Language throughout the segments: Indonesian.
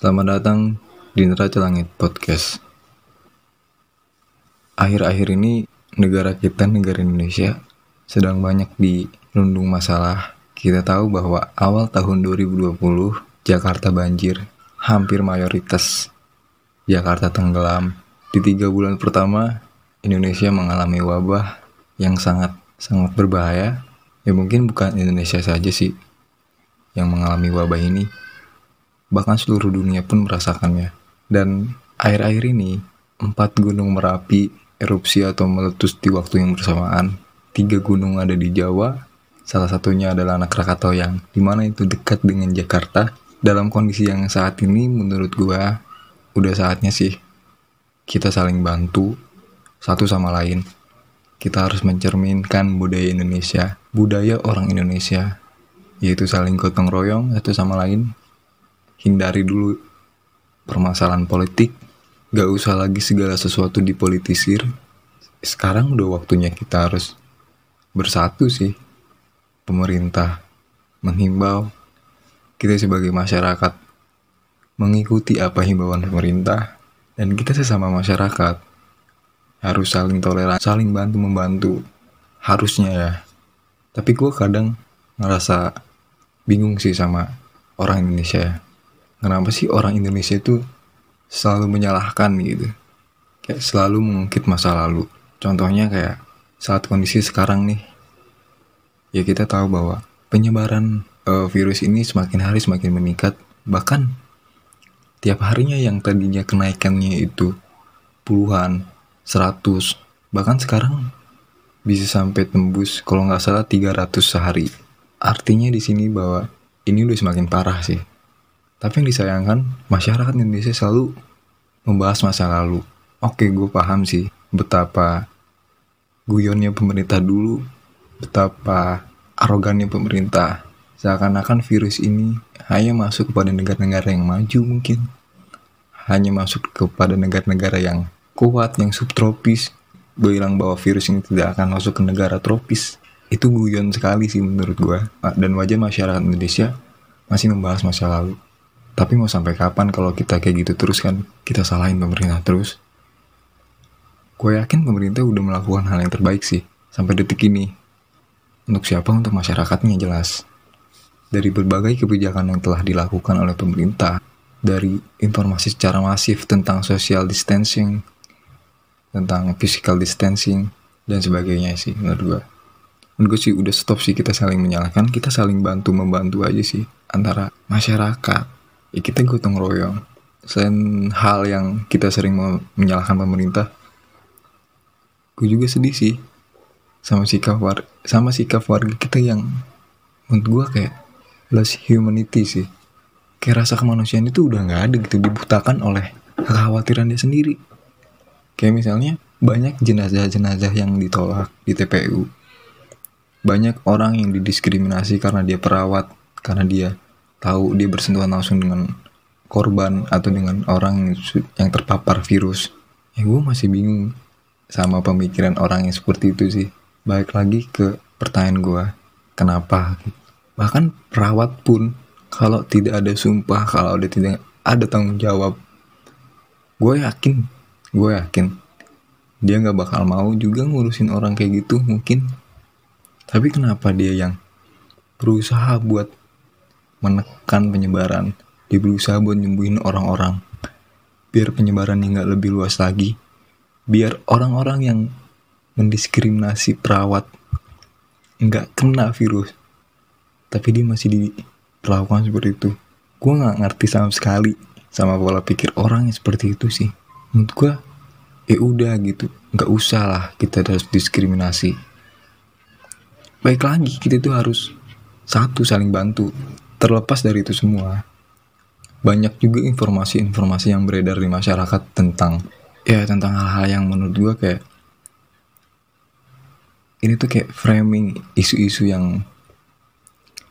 Selamat datang di Neraca Langit Podcast. Akhir-akhir ini negara kita, negara Indonesia, sedang banyak dirundung masalah. Kita tahu bahwa awal tahun 2020 Jakarta banjir, hampir mayoritas Jakarta tenggelam. Di tiga bulan pertama, Indonesia mengalami wabah yang sangat sangat berbahaya. Ya mungkin bukan Indonesia saja sih yang mengalami wabah ini, bahkan seluruh dunia pun merasakannya. Dan akhir-akhir ini, empat gunung Merapi erupsi atau meletus di waktu yang bersamaan. Tiga gunung ada di Jawa, salah satunya adalah anak Krakatau yang di mana itu dekat dengan Jakarta. Dalam kondisi yang saat ini, menurut gua, udah saatnya sih kita saling bantu satu sama lain. Kita harus mencerminkan budaya Indonesia, budaya orang Indonesia, yaitu saling gotong royong satu sama lain, hindari dulu permasalahan politik. Gak usah lagi segala sesuatu dipolitisir. Sekarang udah waktunya kita harus bersatu sih. Pemerintah menghimbau kita sebagai masyarakat mengikuti apa himbauan pemerintah dan kita sesama masyarakat harus saling toleran saling bantu membantu harusnya ya. Tapi gue kadang ngerasa bingung sih sama orang Indonesia. ya kenapa sih orang Indonesia itu selalu menyalahkan gitu? Kayak selalu mengungkit masa lalu. Contohnya kayak saat kondisi sekarang nih ya kita tahu bahwa penyebaran uh, virus ini semakin hari semakin meningkat. Bahkan tiap harinya yang tadinya kenaikannya itu puluhan seratus bahkan sekarang bisa sampai tembus kalau nggak salah 300 sehari. Artinya di sini bahwa ini udah semakin parah sih tapi yang disayangkan, masyarakat Indonesia selalu membahas masa lalu. Oke, gue paham sih betapa guyonnya pemerintah dulu, betapa arogannya pemerintah. Seakan-akan virus ini hanya masuk kepada negara-negara yang maju mungkin. Hanya masuk kepada negara-negara yang kuat, yang subtropis. Bilang bahwa virus ini tidak akan masuk ke negara tropis. Itu guyon sekali sih menurut gue. Dan wajar masyarakat Indonesia masih membahas masa lalu. Tapi mau sampai kapan kalau kita kayak gitu terus kan kita salahin pemerintah terus? Gue yakin pemerintah udah melakukan hal yang terbaik sih sampai detik ini. Untuk siapa? Untuk masyarakatnya jelas. Dari berbagai kebijakan yang telah dilakukan oleh pemerintah, dari informasi secara masif tentang social distancing, tentang physical distancing, dan sebagainya sih menurut gue. Menurut gue sih udah stop sih kita saling menyalahkan, kita saling bantu-membantu aja sih antara masyarakat, ya kita gotong royong. Selain hal yang kita sering menyalahkan pemerintah gue juga sedih sih sama sikap war sama sikap warga kita yang menurut gue kayak less humanity sih. Kayak rasa kemanusiaan itu udah nggak ada gitu dibutakan oleh kekhawatiran dia sendiri. Kayak misalnya banyak jenazah-jenazah yang ditolak di TPU banyak orang yang didiskriminasi karena dia perawat karena dia tahu dia bersentuhan langsung dengan korban atau dengan orang yang terpapar virus. Ya gue masih bingung sama pemikiran orang yang seperti itu sih. Balik lagi ke pertanyaan gue kenapa? Bahkan perawat pun kalau tidak ada sumpah kalau ada tidak ada tanggung jawab gue yakin gue yakin dia nggak bakal mau juga ngurusin orang kayak gitu mungkin. Tapi kenapa dia yang berusaha buat menekan penyebaran. Dia berusaha buat nyembuhin orang-orang biar penyebaran nggak lebih luas lagi. Biar orang-orang yang mendiskriminasi perawat nggak kena virus. Tapi dia masih diperlakukan seperti itu. Gue nggak ngerti sama sekali sama pola pikir orang yang seperti itu sih. Menurut gue ya udah gitu. Nggak usah lah kita harus diskriminasi. Baik lagi kita tuh harus satu saling bantu Terlepas dari itu semua, banyak juga informasi-informasi yang beredar di masyarakat tentang ya tentang hal-hal yang menurut gue kayak ini tuh kayak framing isu-isu yang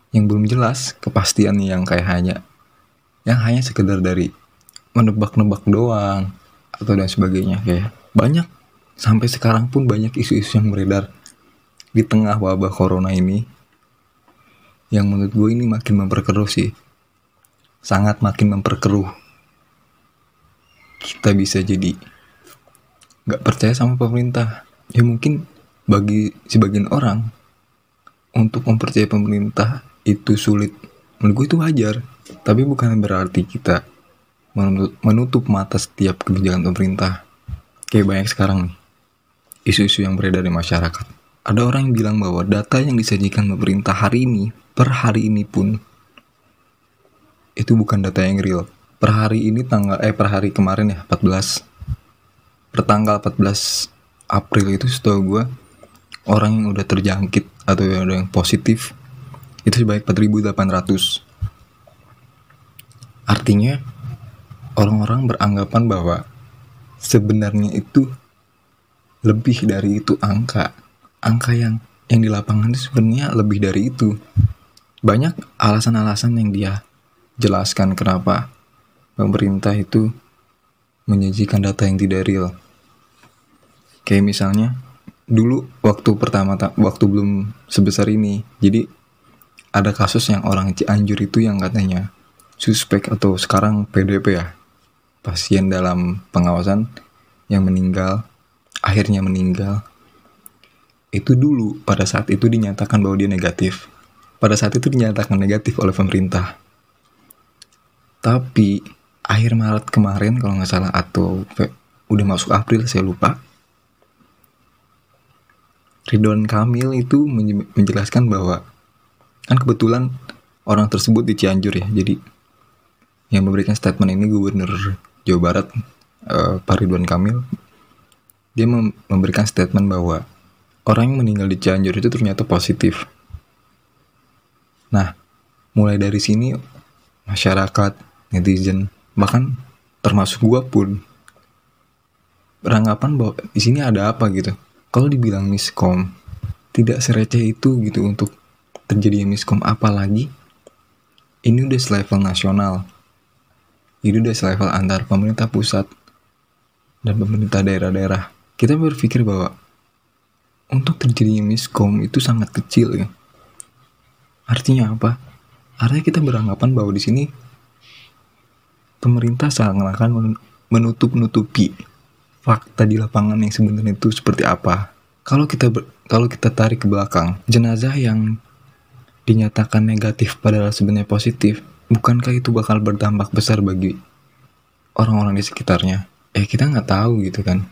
yang belum jelas kepastian yang kayak hanya yang hanya sekedar dari menebak-nebak doang atau dan sebagainya kayak banyak sampai sekarang pun banyak isu-isu yang beredar di tengah wabah corona ini yang menurut gue ini makin memperkeruh sih. Sangat makin memperkeruh. Kita bisa jadi nggak percaya sama pemerintah. Ya mungkin bagi sebagian orang untuk mempercayai pemerintah itu sulit. Menurut gue itu wajar. Tapi bukan berarti kita menutup mata setiap kebijakan pemerintah. Kayak banyak sekarang nih. Isu-isu yang beredar di masyarakat. Ada orang yang bilang bahwa data yang disajikan pemerintah hari ini per hari ini pun itu bukan data yang real. Per hari ini tanggal eh per hari kemarin ya 14 per tanggal 14 April itu setahu gue orang yang udah terjangkit atau yang ada yang positif itu sebanyak 4800 artinya orang-orang beranggapan bahwa sebenarnya itu lebih dari itu angka. Angka yang yang di lapangan sebenarnya lebih dari itu banyak alasan-alasan yang dia jelaskan kenapa pemerintah itu menyajikan data yang tidak real. Kayak misalnya dulu waktu pertama waktu belum sebesar ini jadi ada kasus yang orang Cianjur itu yang katanya suspek atau sekarang PDP ya pasien dalam pengawasan yang meninggal akhirnya meninggal itu dulu pada saat itu dinyatakan bahwa dia negatif pada saat itu dinyatakan negatif oleh pemerintah tapi akhir Maret kemarin kalau nggak salah atau udah masuk April saya lupa Ridwan Kamil itu menjelaskan bahwa kan kebetulan orang tersebut di Cianjur ya jadi yang memberikan statement ini gubernur Jawa Barat uh, Pak Ridwan Kamil dia mem memberikan statement bahwa orang yang meninggal di Cianjur itu ternyata positif. Nah, mulai dari sini masyarakat, netizen, bahkan termasuk gua pun beranggapan bahwa di sini ada apa gitu. Kalau dibilang miskom, tidak sereceh itu gitu untuk terjadi miskom apalagi ini udah selevel nasional itu udah selevel antar pemerintah pusat dan pemerintah daerah-daerah. Kita berpikir bahwa untuk terjadinya miskom itu sangat kecil ya. Artinya apa? Artinya kita beranggapan bahwa di sini pemerintah sangat akan menutup-nutupi fakta di lapangan yang sebenarnya itu seperti apa. Kalau kita ber, kalau kita tarik ke belakang, jenazah yang dinyatakan negatif padahal sebenarnya positif bukankah itu bakal berdampak besar bagi orang-orang di sekitarnya? Eh kita nggak tahu gitu kan.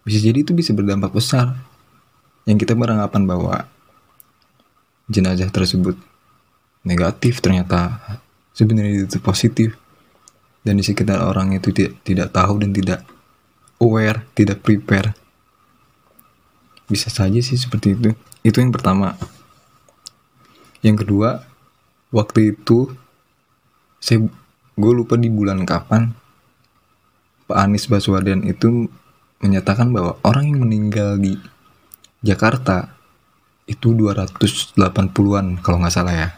Bisa jadi itu bisa berdampak besar. Yang kita beranggapan bahwa jenazah tersebut negatif ternyata sebenarnya itu positif dan di sekitar orang itu tidak tidak tahu dan tidak aware, tidak prepare. Bisa saja sih seperti itu. Itu yang pertama. Yang kedua, waktu itu saya gue lupa di bulan kapan Pak Anies Baswedan itu menyatakan bahwa orang yang meninggal di Jakarta itu 280-an kalau nggak salah ya.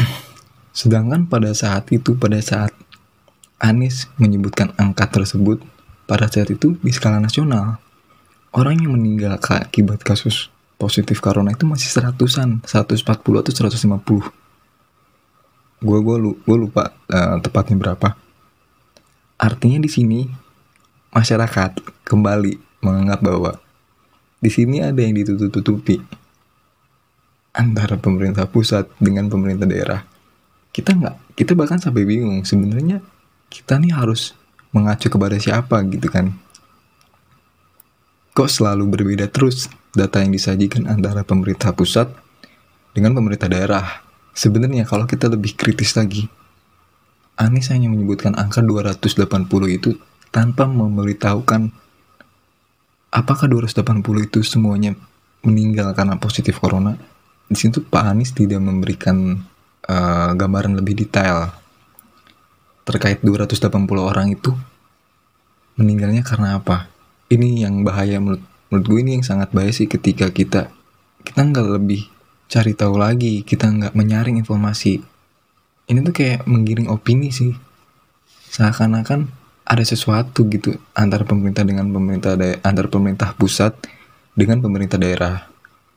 Sedangkan pada saat itu, pada saat Anies menyebutkan angka tersebut, pada saat itu di skala nasional, orang yang meninggal akibat kasus positif corona itu masih seratusan 140 atau 150 gue lu, gue lupa uh, tepatnya berapa artinya di sini masyarakat kembali menganggap bahwa di sini ada yang ditutup-tutupi. Antara pemerintah pusat dengan pemerintah daerah. Kita nggak kita bahkan sampai bingung sebenarnya kita nih harus mengacu kepada siapa gitu kan. Kok selalu berbeda terus data yang disajikan antara pemerintah pusat dengan pemerintah daerah. Sebenarnya kalau kita lebih kritis lagi, Anies hanya menyebutkan angka 280 itu tanpa memberitahukan apakah 280 itu semuanya meninggal karena positif corona. Di situ Pak Anies tidak memberikan uh, gambaran lebih detail terkait 280 orang itu meninggalnya karena apa. Ini yang bahaya menurut menurut gue ini yang sangat bahaya sih ketika kita kita nggak lebih cari tahu lagi kita nggak menyaring informasi ini tuh kayak menggiring opini sih seakan-akan ada sesuatu gitu antara pemerintah dengan pemerintah daerah antar pemerintah pusat dengan pemerintah daerah.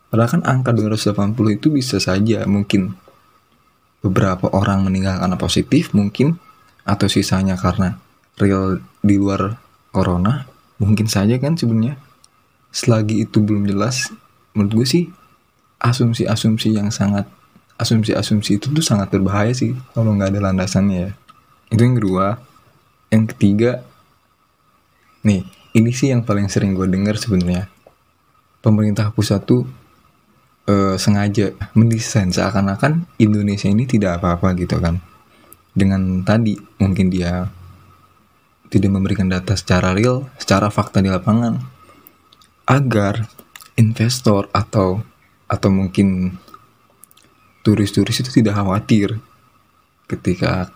Padahal kan angka 280 itu bisa saja mungkin beberapa orang meninggal karena positif mungkin atau sisanya karena real di luar corona mungkin saja kan sebenarnya. Selagi itu belum jelas menurut gue sih asumsi-asumsi yang sangat asumsi-asumsi itu tuh sangat berbahaya sih kalau nggak ada landasannya ya. Itu yang kedua yang ketiga nih ini sih yang paling sering gue dengar sebenarnya. Pemerintah pusat tuh uh, sengaja mendesain seakan-akan Indonesia ini tidak apa-apa gitu kan. Dengan tadi mungkin dia tidak memberikan data secara real, secara fakta di lapangan agar investor atau atau mungkin turis-turis itu tidak khawatir ketika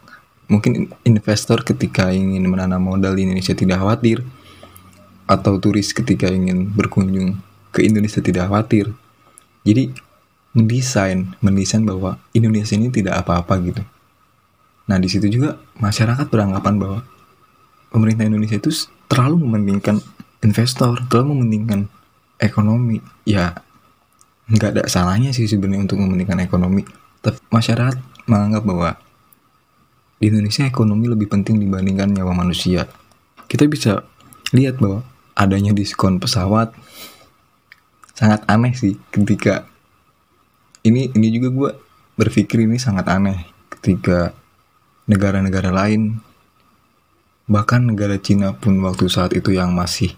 mungkin investor ketika ingin menanam modal di Indonesia tidak khawatir atau turis ketika ingin berkunjung ke Indonesia tidak khawatir. Jadi mendesain, mendesain bahwa Indonesia ini tidak apa-apa gitu. Nah di situ juga masyarakat beranggapan bahwa pemerintah Indonesia itu terlalu mementingkan investor, terlalu mementingkan ekonomi. Ya nggak ada salahnya sih sebenarnya untuk mementingkan ekonomi. Tapi masyarakat menganggap bahwa di Indonesia ekonomi lebih penting dibandingkan nyawa manusia. Kita bisa lihat bahwa adanya diskon pesawat sangat aneh sih ketika ini ini juga gue berpikir ini sangat aneh ketika negara-negara lain bahkan negara Cina pun waktu saat itu yang masih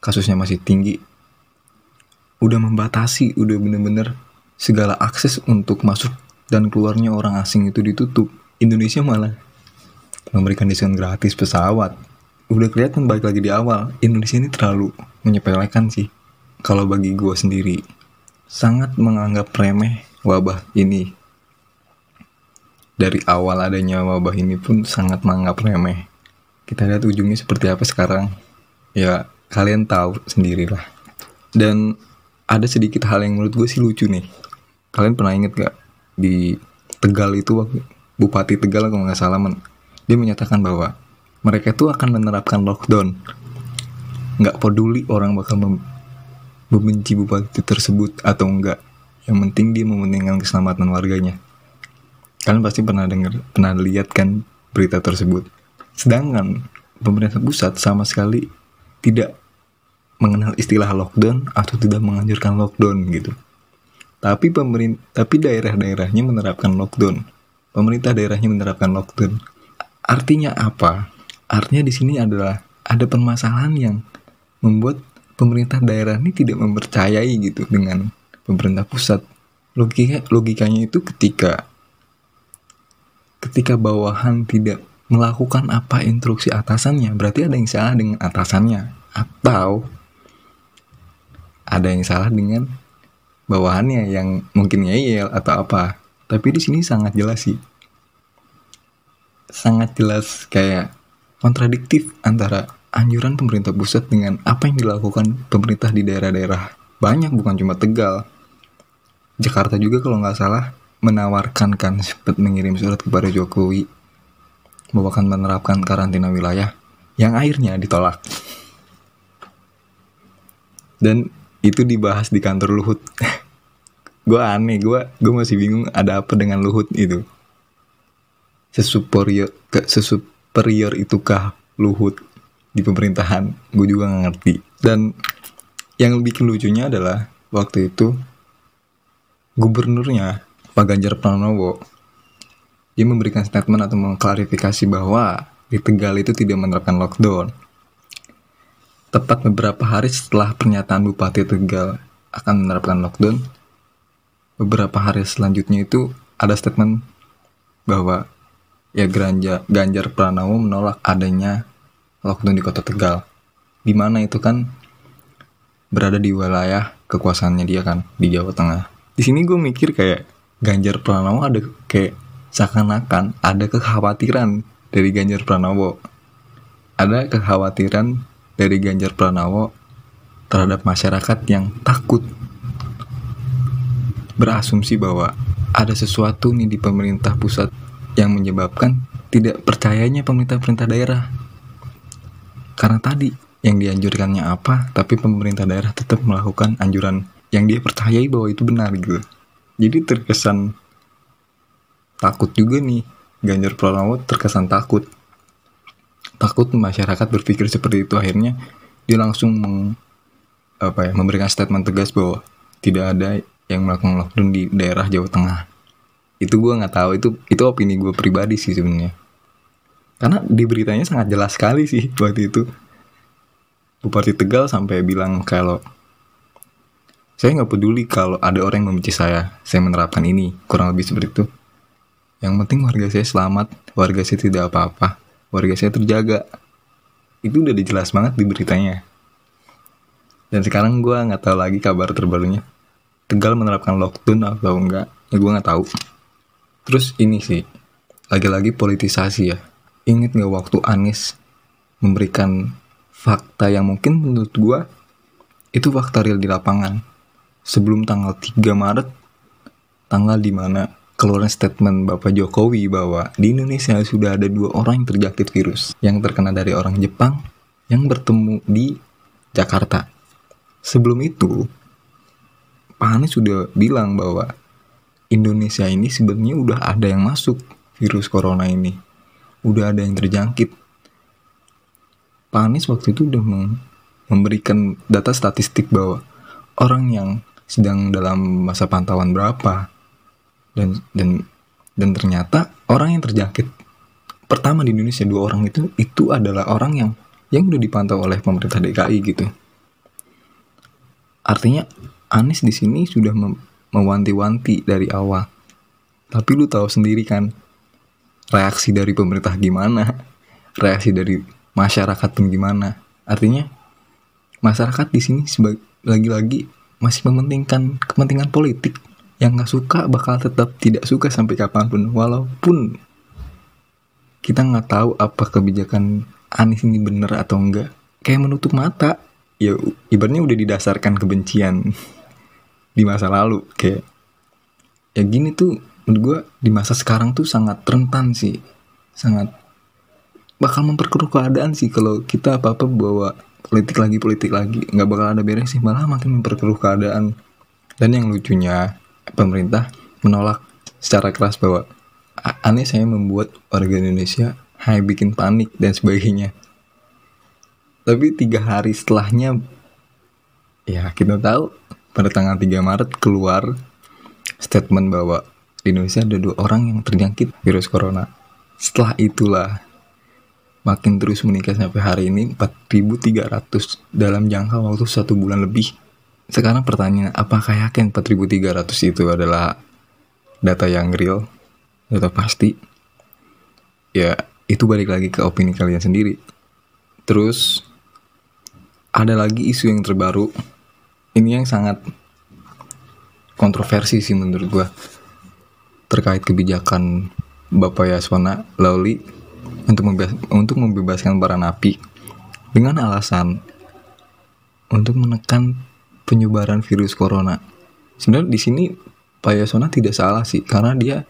kasusnya masih tinggi udah membatasi, udah bener-bener segala akses untuk masuk dan keluarnya orang asing itu ditutup. Indonesia malah memberikan diskon gratis pesawat. Udah kelihatan baik lagi di awal, Indonesia ini terlalu menyepelekan sih. Kalau bagi gue sendiri, sangat menganggap remeh wabah ini. Dari awal adanya wabah ini pun sangat menganggap remeh. Kita lihat ujungnya seperti apa sekarang. Ya, kalian tahu sendirilah. Dan ada sedikit hal yang menurut gue sih lucu nih. Kalian pernah inget gak di Tegal itu waktu Bupati Tegal kalau nggak salah men, dia menyatakan bahwa mereka itu akan menerapkan lockdown. Nggak peduli orang bakal mem membenci bupati tersebut atau enggak. Yang penting dia mementingkan keselamatan warganya. Kalian pasti pernah dengar, pernah lihat kan berita tersebut. Sedangkan pemerintah pusat sama sekali tidak mengenal istilah lockdown atau tidak menganjurkan lockdown gitu. Tapi pemerintah, tapi daerah-daerahnya menerapkan lockdown. Pemerintah daerahnya menerapkan lockdown. Artinya apa? Artinya di sini adalah ada permasalahan yang membuat pemerintah daerah ini tidak mempercayai gitu dengan pemerintah pusat. Logika logikanya itu ketika ketika bawahan tidak melakukan apa instruksi atasannya, berarti ada yang salah dengan atasannya atau ada yang salah dengan bawahannya yang mungkin ngeyel atau apa. Tapi di sini sangat jelas sih. Sangat jelas kayak kontradiktif antara anjuran pemerintah pusat dengan apa yang dilakukan pemerintah di daerah-daerah. Banyak bukan cuma Tegal. Jakarta juga kalau nggak salah menawarkan kan sempat mengirim surat kepada Jokowi bahwa akan menerapkan karantina wilayah yang akhirnya ditolak. Dan itu dibahas di kantor Luhut gue aneh gue gue masih bingung ada apa dengan Luhut itu. Sesuperior ke sesuperior itukah Luhut di pemerintahan? Gue juga nggak ngerti. Dan yang bikin lucunya adalah waktu itu gubernurnya Pak Ganjar Pranowo dia memberikan statement atau mengklarifikasi bahwa di Tegal itu tidak menerapkan lockdown. Tepat beberapa hari setelah pernyataan Bupati Tegal akan menerapkan lockdown, beberapa hari selanjutnya itu ada statement bahwa ya Ganjar, Ganjar Pranowo menolak adanya lockdown di kota Tegal. Di mana itu kan berada di wilayah kekuasaannya dia kan di Jawa Tengah. Di sini gue mikir kayak Ganjar Pranowo ada kayak seakan-akan ada kekhawatiran dari Ganjar Pranowo. Ada kekhawatiran dari Ganjar Pranowo terhadap masyarakat yang takut berasumsi bahwa ada sesuatu nih di pemerintah pusat yang menyebabkan tidak percayanya pemerintah-pemerintah daerah. Karena tadi yang dianjurkannya apa, tapi pemerintah daerah tetap melakukan anjuran yang dia percayai bahwa itu benar gitu. Jadi terkesan takut juga nih Ganjar Pranowo terkesan takut takut masyarakat berpikir seperti itu akhirnya dia langsung meng, apa ya memberikan statement tegas bahwa tidak ada yang melakukan lockdown di daerah Jawa Tengah itu gue nggak tahu itu itu opini gue pribadi sih sebenarnya karena di beritanya sangat jelas sekali sih waktu itu Bupati Tegal sampai bilang kalau saya nggak peduli kalau ada orang yang membenci saya, saya menerapkan ini, kurang lebih seperti itu. Yang penting warga saya selamat, warga saya tidak apa-apa, warga saya terjaga. Itu udah dijelas banget di beritanya. Dan sekarang gue nggak tahu lagi kabar terbarunya. Tegal menerapkan lockdown atau enggak, ya gue nggak tahu. Terus ini sih, lagi-lagi politisasi ya. Ingat nggak waktu Anies memberikan fakta yang mungkin menurut gue itu fakta real di lapangan. Sebelum tanggal 3 Maret, tanggal di mana keluaran statement Bapak Jokowi bahwa di Indonesia sudah ada dua orang yang terjangkit virus yang terkena dari orang Jepang yang bertemu di Jakarta. Sebelum itu, Pak Anies sudah bilang bahwa Indonesia ini sebenarnya udah ada yang masuk virus corona ini. Udah ada yang terjangkit Pak Anies waktu itu udah memberikan data statistik bahwa orang yang sedang dalam masa pantauan berapa dan dan dan ternyata orang yang terjangkit pertama di Indonesia dua orang itu itu adalah orang yang yang udah dipantau oleh pemerintah DKI gitu. Artinya Anies di sini sudah mewanti-wanti dari awal. Tapi lu tahu sendiri kan reaksi dari pemerintah gimana, reaksi dari masyarakat pun gimana? Artinya masyarakat di sini lagi-lagi masih mementingkan kepentingan politik. Yang nggak suka bakal tetap tidak suka sampai kapan pun. Walaupun kita nggak tahu apa kebijakan Anies ini bener atau enggak kayak menutup mata. Ya ibaratnya udah didasarkan kebencian di masa lalu kayak ya gini tuh menurut gue di masa sekarang tuh sangat rentan sih sangat bakal memperkeruh keadaan sih kalau kita apa apa bawa politik lagi politik lagi. Nggak bakal ada beres sih malah makin memperkeruh keadaan. Dan yang lucunya pemerintah menolak secara keras bahwa aneh saya membuat warga Indonesia hanya bikin panik dan sebagainya. Tapi tiga hari setelahnya ya kita tahu pada tanggal 3 Maret keluar statement bahwa di Indonesia ada dua orang yang terjangkit virus corona setelah itulah makin terus meningkat sampai hari ini 4.300 dalam jangka waktu satu bulan lebih. Sekarang pertanyaan, apakah yakin 4.300 itu adalah data yang real, data pasti? Ya, itu balik lagi ke opini kalian sendiri. Terus, ada lagi isu yang terbaru. Ini yang sangat kontroversi sih menurut gue. Terkait kebijakan Bapak Yasona Lauli untuk, membebas, untuk membebaskan para napi dengan alasan untuk menekan penyebaran virus corona. Sebenarnya di sini Pak Yasona tidak salah sih karena dia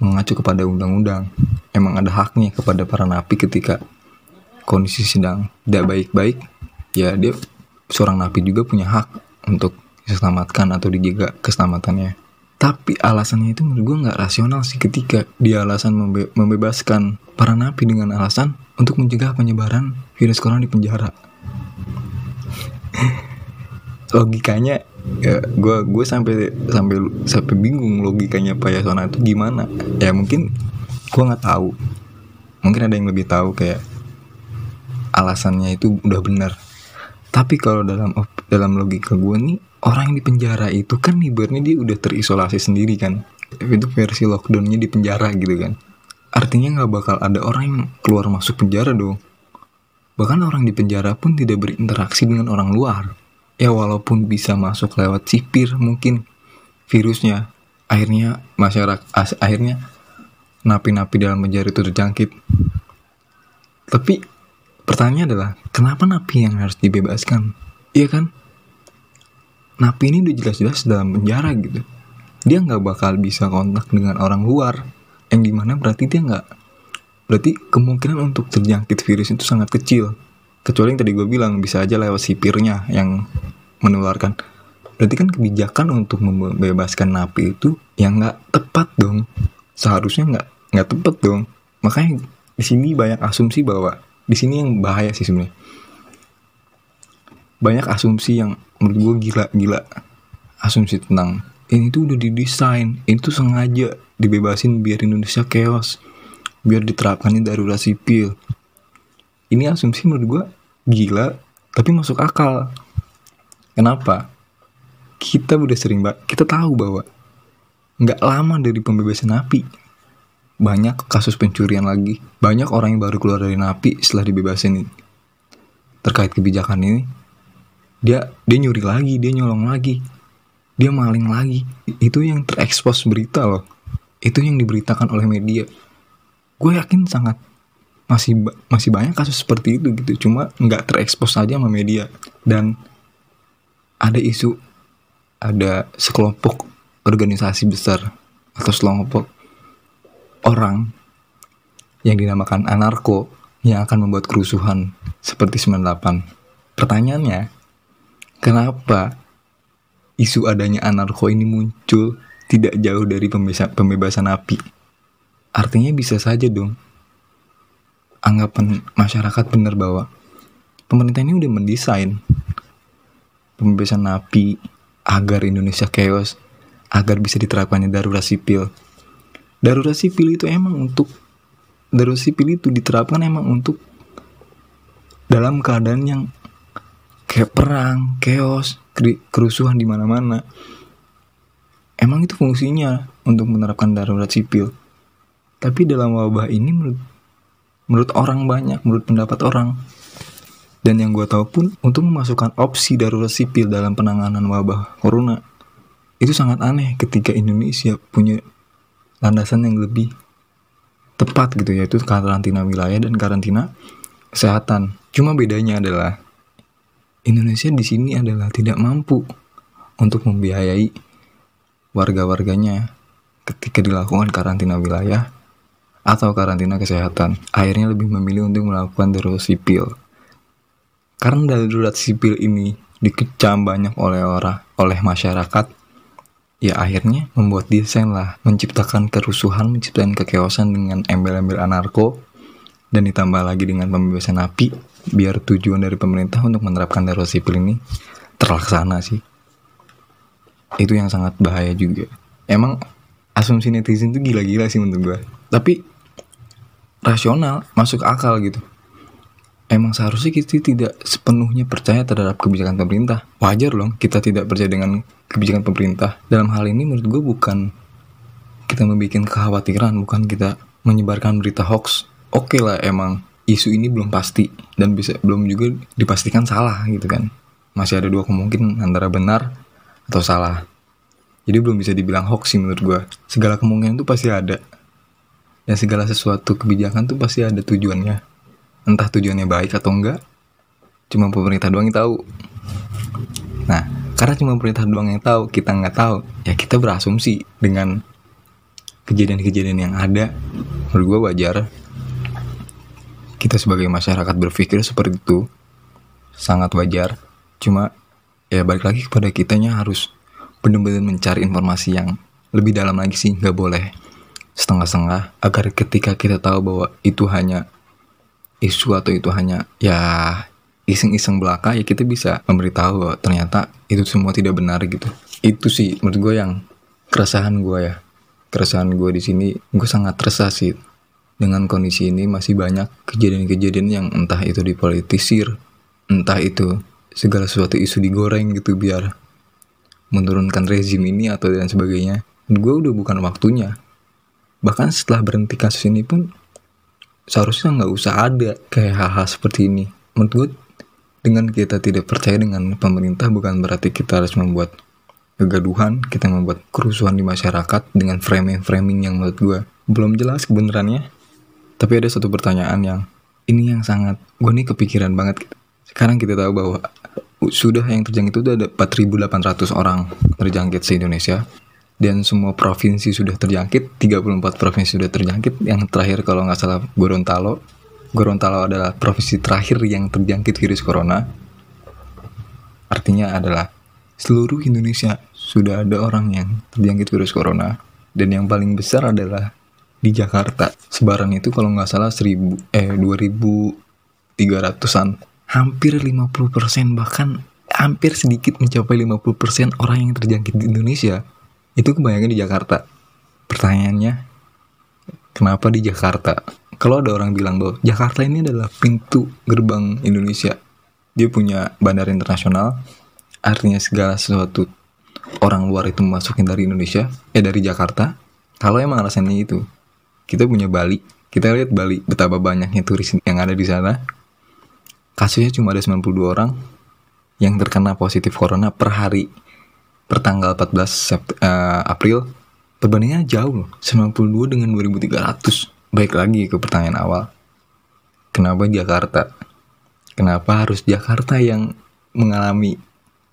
mengacu kepada undang-undang. Emang ada haknya kepada para napi ketika kondisi sedang tidak baik-baik, ya dia seorang napi juga punya hak untuk diselamatkan atau dijaga keselamatannya. Tapi alasannya itu menurut gue nggak rasional sih ketika dia alasan membe membebaskan para napi dengan alasan untuk mencegah penyebaran virus corona di penjara. logikanya ya gue gue sampai sampai sampai bingung logikanya Pak Yasona itu gimana ya mungkin gue nggak tahu mungkin ada yang lebih tahu kayak alasannya itu udah benar tapi kalau dalam dalam logika gue nih orang yang di penjara itu kan ibaratnya dia udah terisolasi sendiri kan. Itu versi lockdownnya di penjara gitu kan. Artinya nggak bakal ada orang yang keluar masuk penjara dong. Bahkan orang di penjara pun tidak berinteraksi dengan orang luar. Ya walaupun bisa masuk lewat sipir mungkin virusnya. Akhirnya masyarakat akhirnya napi-napi dalam penjara itu terjangkit. Tapi pertanyaannya adalah kenapa napi yang harus dibebaskan? Iya kan? Napi ini udah jelas-jelas dalam penjara gitu. Dia nggak bakal bisa kontak dengan orang luar. Yang di mana berarti dia nggak berarti kemungkinan untuk terjangkit virus itu sangat kecil. Kecuali yang tadi gue bilang bisa aja lewat sipirnya yang menularkan. Berarti kan kebijakan untuk membebaskan napi itu yang nggak tepat dong. Seharusnya nggak nggak tepat dong. Makanya di sini banyak asumsi bahwa di sini yang bahaya sih sebenarnya. Banyak asumsi yang menurut gue gila gila asumsi tentang ini tuh udah didesain ini tuh sengaja dibebasin biar Indonesia chaos biar diterapkannya darurat sipil. Ini asumsi menurut gue gila tapi masuk akal. Kenapa? Kita udah sering kita tahu bahwa nggak lama dari pembebasan napi banyak kasus pencurian lagi. Banyak orang yang baru keluar dari napi setelah dibebasin terkait kebijakan ini dia dia nyuri lagi dia nyolong lagi. Dia maling lagi. Itu yang terekspos berita loh. Itu yang diberitakan oleh media. Gue yakin sangat masih masih banyak kasus seperti itu gitu. Cuma nggak terekspos saja sama media. Dan ada isu ada sekelompok organisasi besar atau sekelompok orang yang dinamakan anarko yang akan membuat kerusuhan seperti 98. Pertanyaannya, kenapa isu adanya anarko ini muncul tidak jauh dari pembebasan, pembebasan api? Artinya bisa saja dong anggapan masyarakat benar bahwa pemerintah ini udah mendesain pembebasan napi agar Indonesia chaos, agar bisa diterapkannya darurat sipil. Darurat sipil itu emang untuk darurat sipil itu diterapkan emang untuk dalam keadaan yang kayak perang, chaos, kerusuhan di mana-mana. Emang itu fungsinya untuk menerapkan darurat sipil. Tapi dalam wabah ini menurut menurut orang banyak, menurut pendapat orang. Dan yang gue tahu pun untuk memasukkan opsi darurat sipil dalam penanganan wabah corona itu sangat aneh ketika Indonesia punya landasan yang lebih tepat gitu yaitu karantina wilayah dan karantina kesehatan. Cuma bedanya adalah Indonesia di sini adalah tidak mampu untuk membiayai warga-warganya ketika dilakukan karantina wilayah atau karantina kesehatan. Akhirnya lebih memilih untuk melakukan darurat sipil. Karena darurat sipil ini dikecam banyak oleh orang, oleh masyarakat, ya akhirnya membuat desain lah, menciptakan kerusuhan, menciptakan kekeosan dengan embel-embel anarko, dan ditambah lagi dengan pembebasan api, biar tujuan dari pemerintah untuk menerapkan darurat sipil ini terlaksana sih. Itu yang sangat bahaya juga. Emang asumsi netizen itu gila-gila sih menurut gue. Tapi rasional, masuk akal gitu. Emang seharusnya kita tidak sepenuhnya percaya terhadap kebijakan pemerintah. Wajar loh kita tidak percaya dengan kebijakan pemerintah. Dalam hal ini menurut gue bukan kita membuat kekhawatiran, bukan kita menyebarkan berita hoax. Oke okay lah emang isu ini belum pasti dan bisa belum juga dipastikan salah gitu kan. Masih ada dua kemungkinan antara benar atau salah. Jadi belum bisa dibilang hoax sih menurut gue. Segala kemungkinan itu pasti ada dan segala sesuatu kebijakan tuh pasti ada tujuannya entah tujuannya baik atau enggak cuma pemerintah doang yang tahu. Nah karena cuma pemerintah doang yang tahu kita nggak tahu ya kita berasumsi dengan kejadian-kejadian yang ada. Menurut gue wajar. Kita sebagai masyarakat berpikir seperti itu sangat wajar. Cuma ya balik lagi kepada kitanya harus benar-benar mencari informasi yang lebih dalam lagi sih nggak boleh setengah-setengah agar ketika kita tahu bahwa itu hanya isu atau itu hanya ya iseng-iseng belaka ya kita bisa memberitahu ternyata itu semua tidak benar gitu. Itu sih menurut gue yang keresahan gue ya. Keresahan gue di sini gue sangat resah sih dengan kondisi ini. Masih banyak kejadian-kejadian yang entah itu dipolitisir entah itu segala sesuatu isu digoreng gitu biar menurunkan rezim ini atau dan sebagainya. Gue udah bukan waktunya. Bahkan setelah berhenti kasus ini pun seharusnya nggak usah ada kayak hal-hal seperti ini. Menurut gue dengan kita tidak percaya dengan pemerintah bukan berarti kita harus membuat kegaduhan kita membuat kerusuhan di masyarakat dengan framing-framing yang menurut gue belum jelas kebenarannya. Tapi ada satu pertanyaan yang ini yang sangat gue nih kepikiran banget. Sekarang kita tahu bahwa sudah yang terjangkit itu ada 4.800 orang terjangkit se Indonesia dan semua provinsi sudah terjangkit 34 provinsi sudah terjangkit. Yang terakhir kalau nggak salah Gorontalo. Gorontalo adalah provinsi terakhir yang terjangkit virus corona. Artinya adalah seluruh Indonesia sudah ada orang yang terjangkit virus corona. Dan yang paling besar adalah di Jakarta. Sebaran itu kalau nggak salah 1000 eh 2300-an hampir 50% bahkan hampir sedikit mencapai 50% orang yang terjangkit di Indonesia itu kebanyakan di Jakarta. Pertanyaannya kenapa di Jakarta? Kalau ada orang bilang bahwa Jakarta ini adalah pintu gerbang Indonesia. Dia punya bandara internasional artinya segala sesuatu orang luar itu masukin dari Indonesia eh dari Jakarta. Kalau emang alasannya itu kita punya Bali. Kita lihat Bali betapa banyaknya turis yang ada di sana. Kasusnya cuma ada 92 orang yang terkena positif corona per hari per tanggal 14 Sept uh, April perbandingannya jauh loh 92 dengan 2300 baik lagi ke pertanyaan awal. Kenapa Jakarta? Kenapa harus Jakarta yang mengalami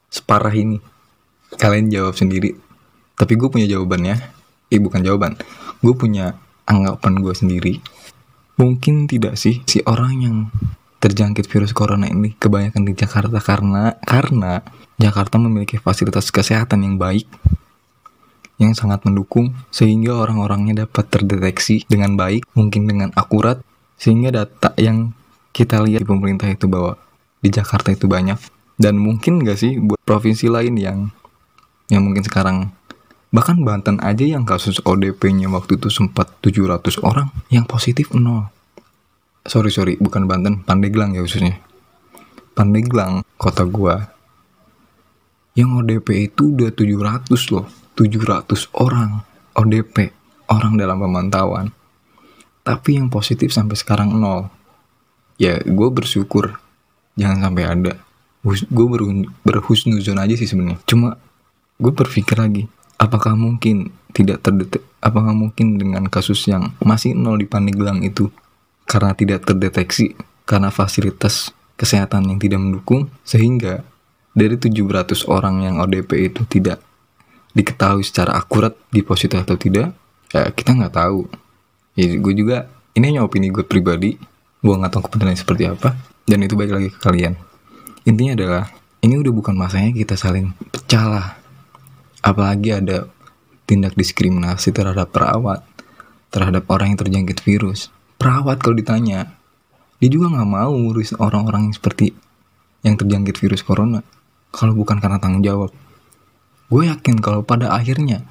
separah ini? Kalian jawab sendiri. Tapi gue punya jawabannya. Eh bukan jawaban. Gue punya anggapan gue sendiri. Mungkin tidak sih si orang yang terjangkit virus corona ini kebanyakan di Jakarta karena karena Jakarta memiliki fasilitas kesehatan yang baik yang sangat mendukung sehingga orang-orangnya dapat terdeteksi dengan baik, mungkin dengan akurat sehingga data yang kita lihat di pemerintah itu bahwa di Jakarta itu banyak. Dan mungkin gak sih buat provinsi lain yang yang mungkin sekarang bahkan Banten aja yang kasus ODP-nya waktu itu sempat 700 orang yang positif nol sorry sorry bukan Banten Pandeglang ya khususnya. Pandeglang kota gua. Yang ODP itu udah 700 loh 700 orang ODP orang dalam pemantauan. Tapi yang positif sampai sekarang nol. Ya gue bersyukur. Jangan sampai ada. Gue berhusnuzon aja sih sebenarnya. Cuma gue berpikir lagi apakah mungkin tidak terdetek apakah mungkin dengan kasus yang masih nol di Pandeglang itu karena tidak terdeteksi karena fasilitas kesehatan yang tidak mendukung sehingga dari 700 orang yang ODP itu tidak diketahui secara akurat di positif atau tidak ya kita nggak tahu. Ya gue juga ini hanya opini gue pribadi gue nggak tahu kepentingan seperti apa dan itu baik lagi ke kalian. Intinya adalah ini udah bukan masanya kita saling pecah lah apalagi ada tindak diskriminasi terhadap perawat terhadap orang yang terjangkit virus perawat kalau ditanya. Dia juga nggak mau ngurus orang-orang yang seperti yang terjangkit virus corona. Kalau bukan karena tanggung jawab. Gue yakin kalau pada akhirnya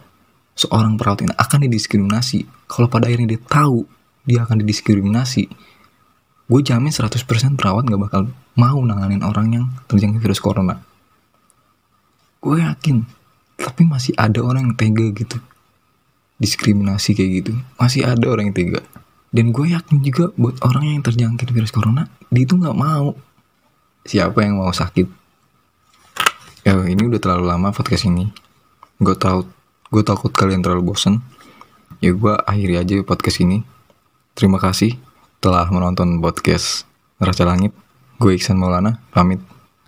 seorang perawat ini akan didiskriminasi. Kalau pada akhirnya dia tahu dia akan didiskriminasi gue jamin 100% perawat gak bakal mau nanganin orang yang terjangkit virus corona. Gue yakin tapi masih ada orang yang tega gitu. Diskriminasi kayak gitu. Masih ada orang yang tega dan gue yakin juga buat orang yang terjangkit virus corona dia itu nggak mau. Siapa yang mau sakit? Ya ini udah terlalu lama podcast ini. Gue tahu gue takut kalian terlalu bosen. Ya gue akhiri aja podcast ini. Terima kasih telah menonton podcast neraca langit. Gue Iksan Maulana pamit